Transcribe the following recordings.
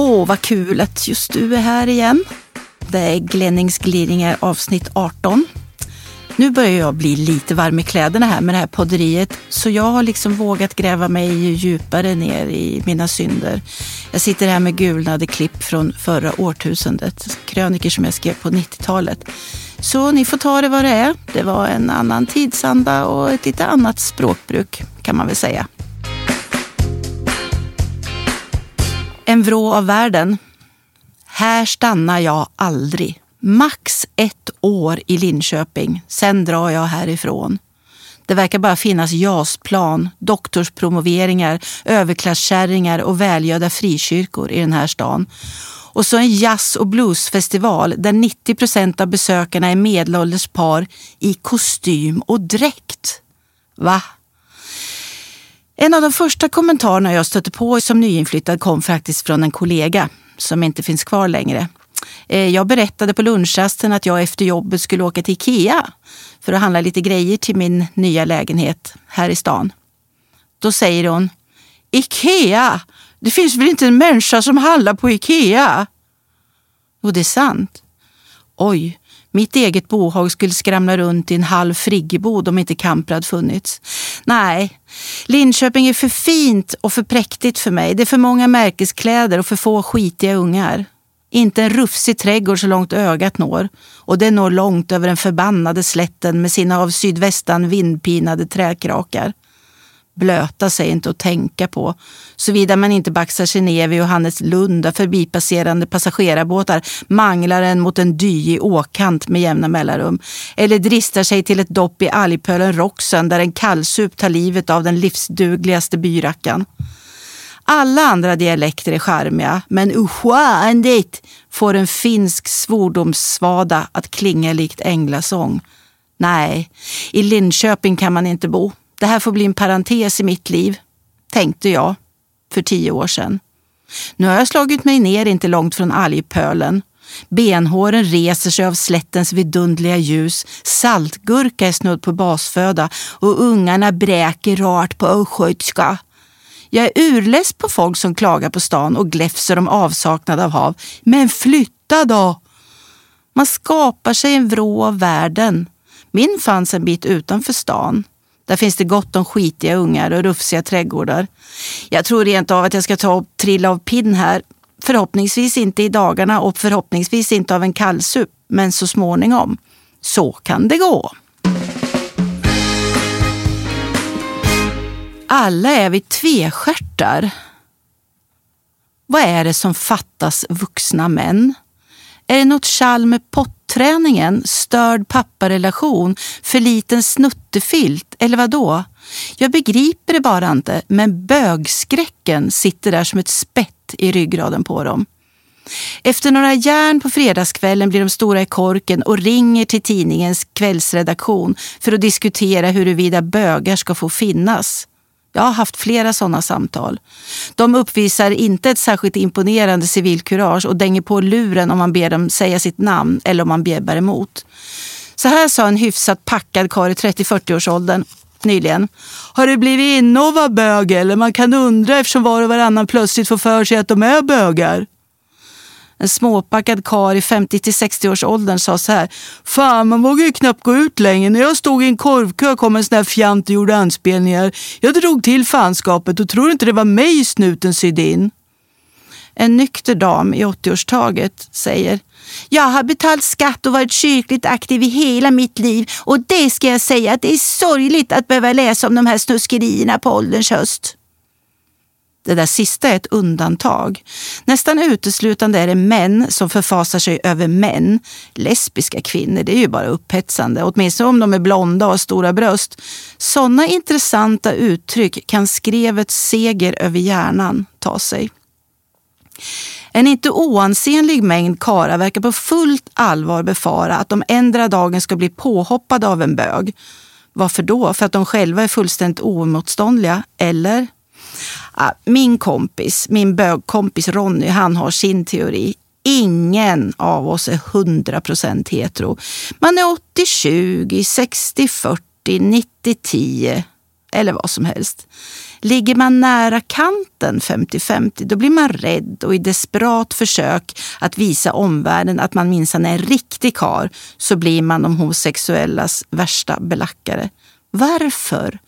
Åh, vad kul att just du är här igen. Det är Glennings gliringar avsnitt 18. Nu börjar jag bli lite varm i kläderna här med det här podderiet, så jag har liksom vågat gräva mig djupare ner i mina synder. Jag sitter här med gulnade klipp från förra årtusendet, kröniker som jag skrev på 90-talet. Så ni får ta det vad det är. Det var en annan tidsanda och ett lite annat språkbruk kan man väl säga. En vrå av världen. Här stannar jag aldrig. Max ett år i Linköping, sen drar jag härifrån. Det verkar bara finnas JAS-plan, doktorspromoveringar, överklasskärringar och välgödda frikyrkor i den här stan. Och så en jazz och bluesfestival där 90 procent av besökarna är medelålders par i kostym och dräkt. Va? En av de första kommentarerna jag stötte på som nyinflyttad kom faktiskt från en kollega som inte finns kvar längre. Eh, jag berättade på lunchrasten att jag efter jobbet skulle åka till Ikea för att handla lite grejer till min nya lägenhet här i stan. Då säger hon Ikea! Det finns väl inte en människa som handlar på Ikea? Och det är sant. Oj, mitt eget bohag skulle skramla runt i en halv friggebod om inte Kamprad funnits. Nej, Linköping är för fint och för präktigt för mig. Det är för många märkeskläder och för få skitiga ungar. Inte en rufsig trädgård så långt ögat når. Och det når långt över den förbannade slätten med sina av sydvästan vindpinade träkrakar. Blöta sig inte att tänka på, såvida man inte baxar sig ner vid Johannes Lunda förbipasserande passagerarbåtar manglar en mot en dyig åkant med jämna mellanrum. Eller dristar sig till ett dopp i algpölen Roxen där en kallsup tar livet av den livsdugligaste byrackan. Alla andra dialekter är charmiga, men uschandigt får en finsk svordomssvada att klinga likt änglasång. Nej, i Linköping kan man inte bo. Det här får bli en parentes i mitt liv, tänkte jag för tio år sedan. Nu har jag slagit mig ner inte långt från algpölen. Benhåren reser sig av slättens vidundliga ljus. Saltgurka är snudd på basföda och ungarna bräker rart på östgötska. Jag är urless på folk som klagar på stan och gläfser om avsaknad av hav. Men flytta då! Man skapar sig en vrå av världen. Min fanns en bit utanför stan. Där finns det gott om skitiga ungar och rufsiga trädgårdar. Jag tror rent av att jag ska ta och trilla av pinn här. Förhoppningsvis inte i dagarna och förhoppningsvis inte av en kallsup, men så småningom. Så kan det gå. Alla är vi tvestjärtar. Vad är det som fattas vuxna män? Är det något tjall med potträningen, störd papparelation, för liten snuttefilt eller vad då? Jag begriper det bara inte, men bögskräcken sitter där som ett spett i ryggraden på dem. Efter några järn på fredagskvällen blir de stora i korken och ringer till tidningens kvällsredaktion för att diskutera huruvida bögar ska få finnas. Jag har haft flera sådana samtal. De uppvisar inte ett särskilt imponerande civilkurage och dänger på luren om man ber dem säga sitt namn eller om man bjäbbar emot. Så här sa en hyfsat packad karl i 30-40-årsåldern nyligen. Har du blivit inne bög eller? Man kan undra eftersom var och varannan plötsligt får för sig att de är bögar. En småpackad kar i 50-60 års åldern sa så här. Fan, man vågar ju knappt gå ut längre. När jag stod i en korvkö kom en sån där fjant och gjorde anspelningar. Jag drog till fanskapet och tror inte det var mig snuten sydde in. En nykter dam i 80-årstaget säger jag har betalt skatt och varit kyrkligt aktiv i hela mitt liv och det ska jag säga att det är sorgligt att behöva läsa om de här snuskerierna på ålderns höst. Det där sista är ett undantag. Nästan uteslutande är det män som förfasar sig över män. Lesbiska kvinnor, det är ju bara upphetsande, åtminstone om de är blonda och har stora bröst. Sådana intressanta uttryck kan skrevets seger över hjärnan ta sig. En inte oansenlig mängd karlar verkar på fullt allvar befara att de ändra dagen ska bli påhoppade av en bög. Varför då? För att de själva är fullständigt oemotståndliga? Eller? Ah, min kompis, min bögkompis Ronny, han har sin teori. Ingen av oss är 100% hetero. Man är 80-20, 60-40, 90-10 eller vad som helst. Ligger man nära kanten 50-50 då blir man rädd och i desperat försök att visa omvärlden att man minsann är en riktig kar så blir man de homosexuellas värsta belackare. Varför?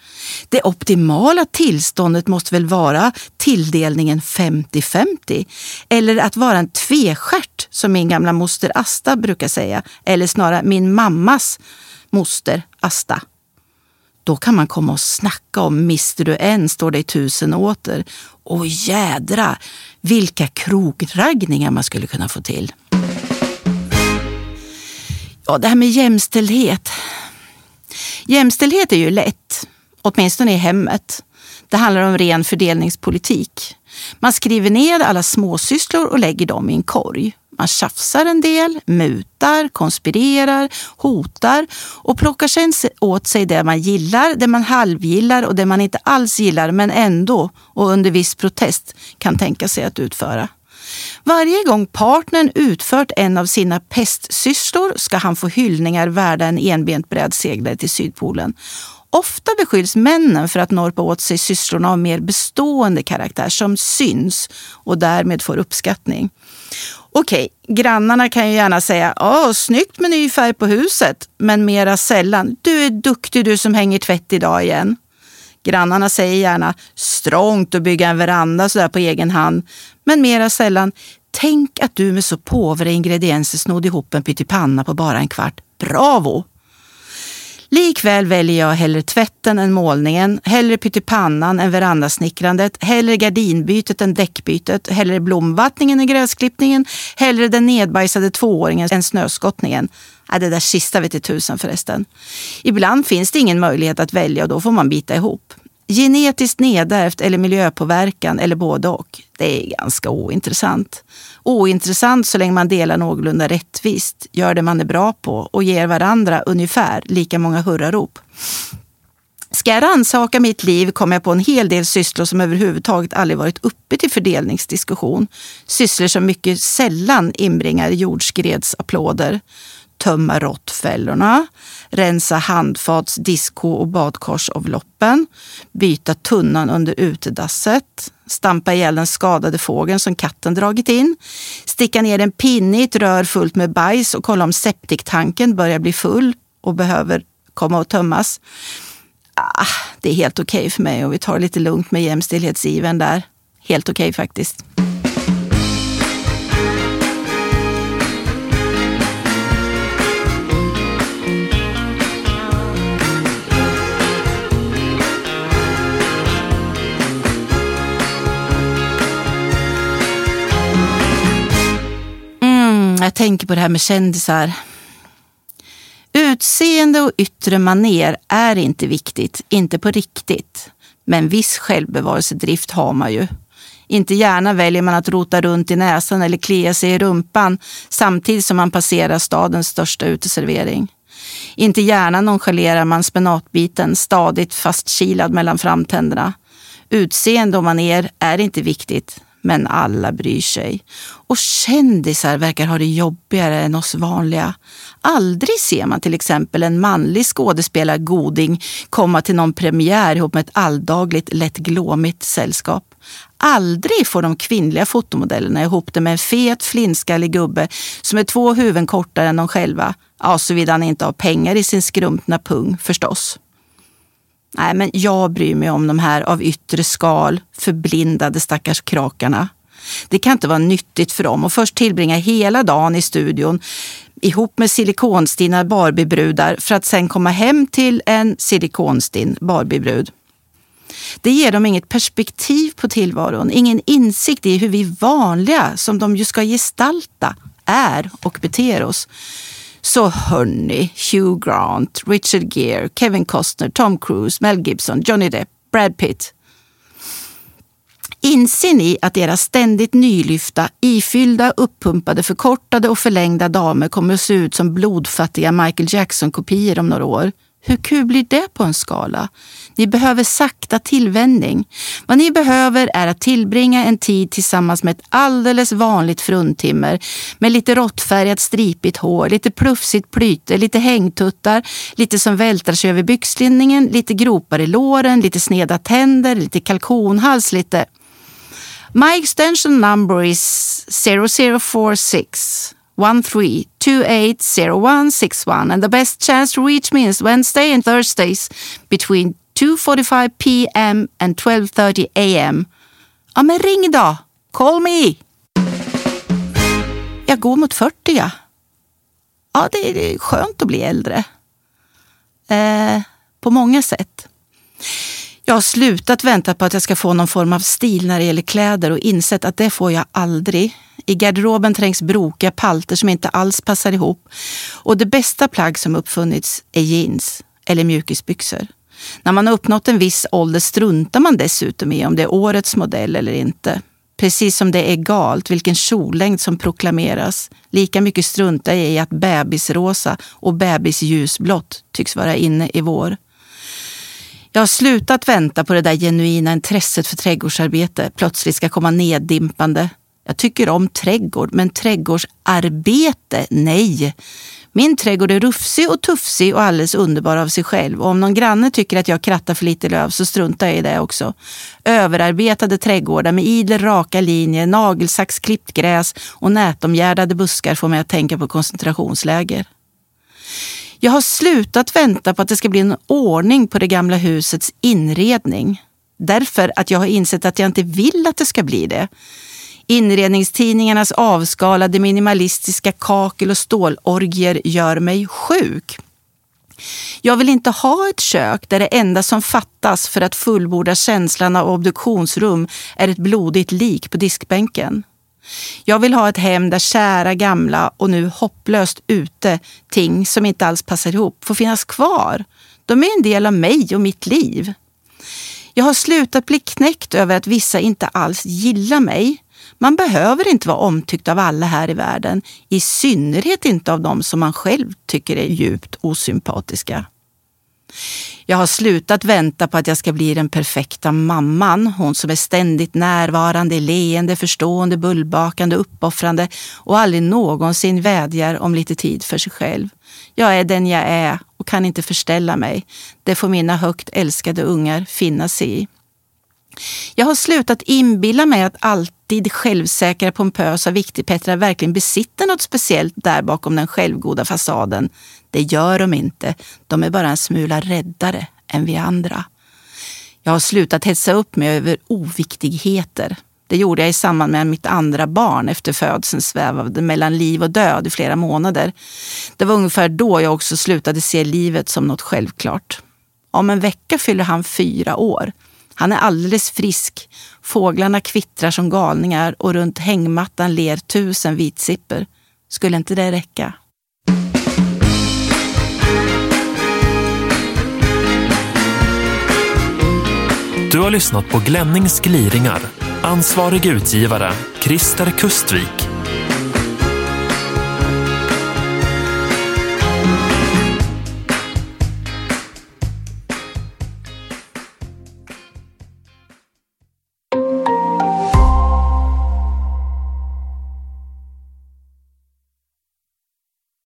Det optimala tillståndet måste väl vara tilldelningen 50-50? Eller att vara en tvestjärt som min gamla moster Asta brukar säga. Eller snarare min mammas moster Asta. Då kan man komma och snacka om mister du en står dig tusen åter. Och jädra vilka krogragningar man skulle kunna få till. Ja, det här med jämställdhet. Jämställdhet är ju lätt, åtminstone i hemmet. Det handlar om ren fördelningspolitik. Man skriver ner alla småsysslor och lägger dem i en korg. Man tjafsar en del, mutar, konspirerar, hotar och plockar sen åt sig det man gillar, det man halvgillar och det man inte alls gillar men ändå och under viss protest kan tänka sig att utföra. Varje gång partnern utfört en av sina pestsysslor ska han få hyllningar värda en enbent brädseglare till Sydpolen. Ofta beskylls männen för att norpa åt sig sysslorna av mer bestående karaktär som syns och därmed får uppskattning. Okej, grannarna kan ju gärna säga Åh, snyggt med ny färg på huset, men mera sällan Du är duktig du som hänger tvätt idag igen. Grannarna säger gärna strångt att bygga en veranda sådär på egen hand, men mera sällan Tänk att du med så påvra ingredienser snodde ihop en pyttipanna på bara en kvart. Bravo! Likväl väljer jag hellre tvätten än målningen, hellre pyttipannan än verandasnickrandet, hellre gardinbytet än däckbytet, hellre blomvattningen än gräsklippningen, hellre den nedbajsade tvååringen än snöskottningen. Ja, det där sista vet tusan förresten. Ibland finns det ingen möjlighet att välja och då får man bita ihop. Genetiskt nedärvt eller miljöpåverkan eller både och. Det är ganska ointressant. Ointressant så länge man delar någorlunda rättvist, gör det man är bra på och ger varandra ungefär lika många hurrarop. Ska jag rannsaka mitt liv kommer jag på en hel del sysslor som överhuvudtaget aldrig varit uppe till fördelningsdiskussion. Sysslor som mycket sällan inbringar jordskredsapplåder tömma råttfällorna, rensa handfats, disko och badkarsavloppen, byta tunnan under utedasset, stampa ihjäl den skadade fågeln som katten dragit in, sticka ner en pinne i ett rör fullt med bajs och kolla om septiktanken börjar bli full och behöver komma och tömmas. Ah, det är helt okej okay för mig och vi tar det lite lugnt med jämställdhetsiven där. Helt okej okay faktiskt. Tänker på det här med kändisar. Utseende och yttre maner är inte viktigt, inte på riktigt. Men viss självbevarelsedrift har man ju. Inte gärna väljer man att rota runt i näsan eller klia sig i rumpan samtidigt som man passerar stadens största uteservering. Inte gärna nonchalerar man spenatbiten stadigt fastkilad mellan framtänderna. Utseende och maner är inte viktigt, men alla bryr sig. Och kändisar verkar ha det jobbigare än oss vanliga. Aldrig ser man till exempel en manlig skådespelargoding komma till någon premiär ihop med ett alldagligt, lätt glåmigt sällskap. Aldrig får de kvinnliga fotomodellerna ihop det med en fet, flintskallig gubbe som är två huvuden kortare än de själva. Ja, såvida han inte har pengar i sin skrumpna pung förstås. Nej, men jag bryr mig om de här av yttre skal förblindade stackars krakarna. Det kan inte vara nyttigt för dem att först tillbringa hela dagen i studion ihop med silikonstinna Barbiebrudar för att sen komma hem till en silikonstinn Barbiebrud. Det ger dem inget perspektiv på tillvaron, ingen insikt i hur vi vanliga, som de ju ska gestalta, är och beter oss. Så hörni, Hugh Grant, Richard Gere, Kevin Costner, Tom Cruise, Mel Gibson, Johnny Depp, Brad Pitt. Inser ni att era ständigt nylyfta, ifyllda, uppumpade, förkortade och förlängda damer kommer att se ut som blodfattiga Michael Jackson-kopior om några år? Hur kul blir det på en skala? Ni behöver sakta tillvänjning. Vad ni behöver är att tillbringa en tid tillsammans med ett alldeles vanligt fruntimmer med lite råttfärgat stripigt hår, lite plufsigt plyte, lite hängtuttar, lite som vältrar sig över byxlinningen, lite gropar i låren, lite sneda tänder, lite kalkonhals, lite... My extension number is 0046 13280161 and the best chance to reach me is Wednesday and Thursdays between 2.45 p.m. and 12.30 a.m. Ja, men ring då! Call me! Jag går mot 40. Ja, ja det är skönt att bli äldre. Eh, på många sätt. Jag har slutat vänta på att jag ska få någon form av stil när det gäller kläder och insett att det får jag aldrig. I garderoben trängs brokiga palter som inte alls passar ihop. Och det bästa plagg som uppfunnits är jeans eller mjukisbyxor. När man har uppnått en viss ålder struntar man dessutom i om det är årets modell eller inte. Precis som det är egalt vilken kjollängd som proklameras. Lika mycket struntar jag i att bebisrosa och bebisljusblått tycks vara inne i vår. Jag har slutat vänta på det där genuina intresset för trädgårdsarbete plötsligt ska komma neddimpande. Jag tycker om trädgård, men trädgårdsarbete, nej. Min trädgård är rufsig och tuffsig och alldeles underbar av sig själv. Och om någon granne tycker att jag krattar för lite löv så struntar jag i det också. Överarbetade trädgårdar med idel raka linjer, nagelsaxklippt gräs och nätomgärdade buskar får mig att tänka på koncentrationsläger. Jag har slutat vänta på att det ska bli en ordning på det gamla husets inredning. Därför att jag har insett att jag inte vill att det ska bli det. Inredningstidningarnas avskalade minimalistiska kakel och stålorgier gör mig sjuk. Jag vill inte ha ett kök där det enda som fattas för att fullborda känslan av obduktionsrum är ett blodigt lik på diskbänken. Jag vill ha ett hem där kära gamla och nu hopplöst ute ting som inte alls passar ihop får finnas kvar. De är en del av mig och mitt liv. Jag har slutat bli knäckt över att vissa inte alls gillar mig. Man behöver inte vara omtyckt av alla här i världen, i synnerhet inte av de som man själv tycker är djupt osympatiska. Jag har slutat vänta på att jag ska bli den perfekta mamman. Hon som är ständigt närvarande, leende, förstående, bullbakande, uppoffrande och aldrig någonsin vädjar om lite tid för sig själv. Jag är den jag är och kan inte förställa mig. Det får mina högt älskade ungar finna sig i. Jag har slutat inbilla mig att alltid självsäkra, pompösa viktigpettrar verkligen besitter något speciellt där bakom den självgoda fasaden. Det gör de inte. De är bara en smula räddare än vi andra. Jag har slutat hetsa upp mig över oviktigheter. Det gjorde jag i samband med mitt andra barn efter födseln svävade mellan liv och död i flera månader. Det var ungefär då jag också slutade se livet som något självklart. Om en vecka fyller han fyra år. Han är alldeles frisk. Fåglarna kvittrar som galningar och runt hängmattan ler tusen vitsipper. Skulle inte det räcka? Du har lyssnat på Glennings gliringar. Ansvarig utgivare, Christer Kustvik.